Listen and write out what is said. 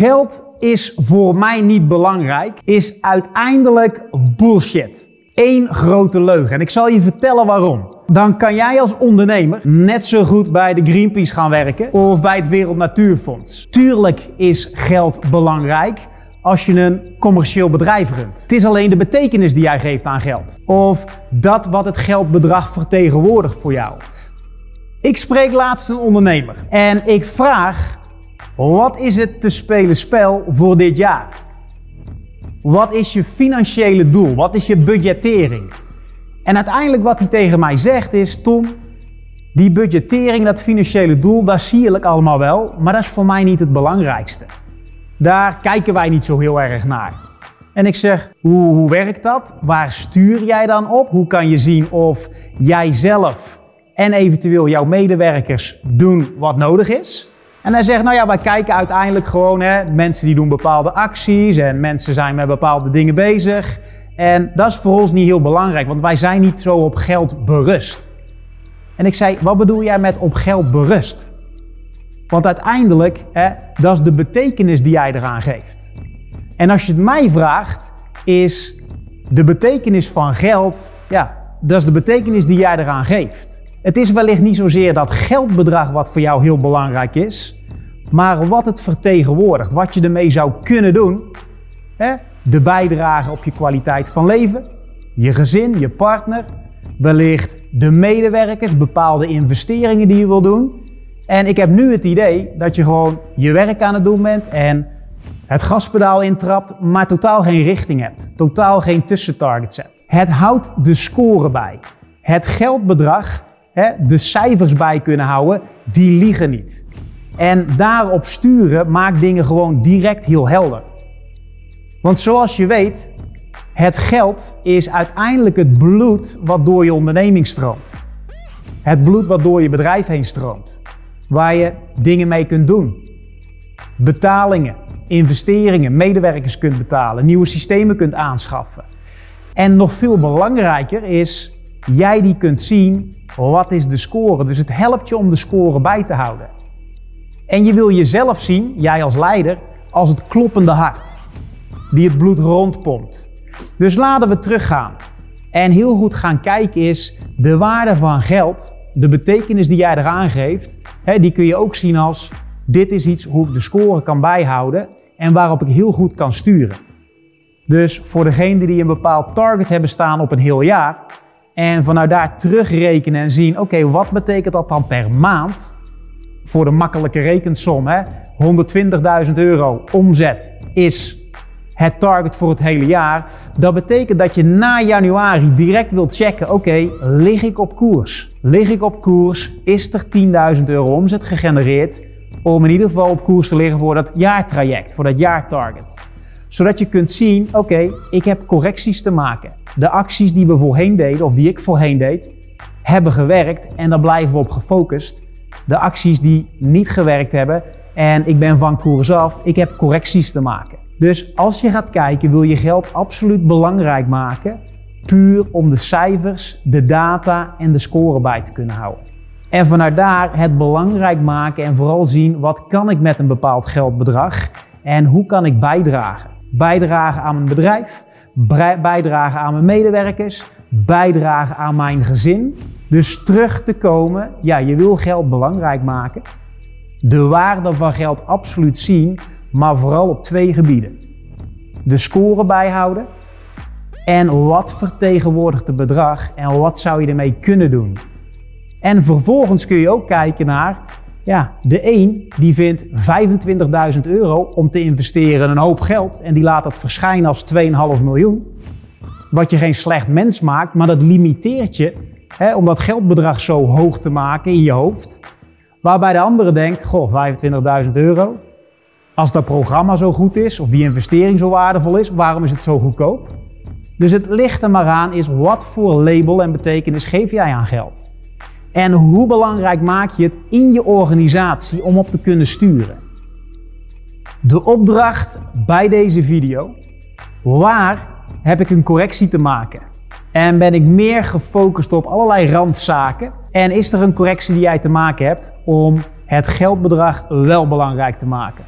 Geld is voor mij niet belangrijk, is uiteindelijk bullshit. Eén grote leugen. En ik zal je vertellen waarom. Dan kan jij als ondernemer net zo goed bij de Greenpeace gaan werken of bij het Wereld Natuurfonds. Tuurlijk is geld belangrijk als je een commercieel bedrijf runt. Het is alleen de betekenis die jij geeft aan geld. Of dat wat het geldbedrag vertegenwoordigt voor jou. Ik spreek laatst een ondernemer en ik vraag: wat is het te spelen spel voor dit jaar? Wat is je financiële doel? Wat is je budgettering? En uiteindelijk wat hij tegen mij zegt is: Tom, die budgettering, dat financiële doel, dat zie ik allemaal wel, maar dat is voor mij niet het belangrijkste. Daar kijken wij niet zo heel erg naar. En ik zeg, hoe, hoe werkt dat? Waar stuur jij dan op? Hoe kan je zien of jij zelf en eventueel jouw medewerkers doen wat nodig is? En hij zegt, nou ja, wij kijken uiteindelijk gewoon, hè, mensen die doen bepaalde acties en mensen zijn met bepaalde dingen bezig. En dat is voor ons niet heel belangrijk, want wij zijn niet zo op geld berust. En ik zei, wat bedoel jij met op geld berust? Want uiteindelijk, hè, dat is de betekenis die jij eraan geeft. En als je het mij vraagt, is de betekenis van geld, ja, dat is de betekenis die jij eraan geeft. Het is wellicht niet zozeer dat geldbedrag wat voor jou heel belangrijk is, maar wat het vertegenwoordigt, wat je ermee zou kunnen doen. Hè? De bijdrage op je kwaliteit van leven, je gezin, je partner, wellicht de medewerkers, bepaalde investeringen die je wil doen. En ik heb nu het idee dat je gewoon je werk aan het doen bent en het gaspedaal intrapt, maar totaal geen richting hebt. Totaal geen tussentargets hebt. Het houdt de score bij. Het geldbedrag, de cijfers bij kunnen houden, die liegen niet. En daarop sturen maakt dingen gewoon direct heel helder. Want zoals je weet, het geld is uiteindelijk het bloed wat door je onderneming stroomt. Het bloed wat door je bedrijf heen stroomt. Waar je dingen mee kunt doen. Betalingen, investeringen, medewerkers kunt betalen, nieuwe systemen kunt aanschaffen. En nog veel belangrijker is, jij die kunt zien wat is de score. Dus het helpt je om de score bij te houden. En je wil jezelf zien, jij als leider, als het kloppende hart. Die het bloed rondpompt. Dus laten we teruggaan. En heel goed gaan kijken is de waarde van geld, de betekenis die jij eraan geeft, hè, die kun je ook zien als dit is iets hoe ik de score kan bijhouden en waarop ik heel goed kan sturen. Dus voor degenen die een bepaald target hebben staan op een heel jaar en vanuit daar terugrekenen en zien, oké, wat betekent dat dan per maand? voor de makkelijke rekensom, 120.000 euro omzet is het target voor het hele jaar. Dat betekent dat je na januari direct wilt checken: oké, lig ik op koers? Lig ik op koers? Is er 10.000 euro omzet gegenereerd? Om in ieder geval op koers te liggen voor dat jaartraject, voor dat jaartarget. Zodat je kunt zien: oké, ik heb correcties te maken. De acties die we voorheen deden, of die ik voorheen deed, hebben gewerkt en daar blijven we op gefocust de acties die niet gewerkt hebben en ik ben van koers af, ik heb correcties te maken. Dus als je gaat kijken, wil je geld absoluut belangrijk maken, puur om de cijfers, de data en de score bij te kunnen houden. En vanuit daar het belangrijk maken en vooral zien wat kan ik met een bepaald geldbedrag en hoe kan ik bijdragen. Bijdragen aan mijn bedrijf, bijdragen aan mijn medewerkers, bijdragen aan mijn gezin. Dus terug te komen, ja, je wil geld belangrijk maken. De waarde van geld absoluut zien, maar vooral op twee gebieden. De score bijhouden en wat vertegenwoordigt het bedrag en wat zou je ermee kunnen doen. En vervolgens kun je ook kijken naar, ja, de een die vindt 25.000 euro om te investeren een hoop geld en die laat dat verschijnen als 2,5 miljoen. Wat je geen slecht mens maakt, maar dat limiteert je hè, om dat geldbedrag zo hoog te maken in je hoofd. Waarbij de andere denkt, goh, 25.000 euro. Als dat programma zo goed is, of die investering zo waardevol is, waarom is het zo goedkoop? Dus het ligt er maar aan is wat voor label en betekenis geef jij aan geld? En hoe belangrijk maak je het in je organisatie om op te kunnen sturen? De opdracht bij deze video. Waar heb ik een correctie te maken? En ben ik meer gefocust op allerlei randzaken? En is er een correctie die jij te maken hebt om het geldbedrag wel belangrijk te maken?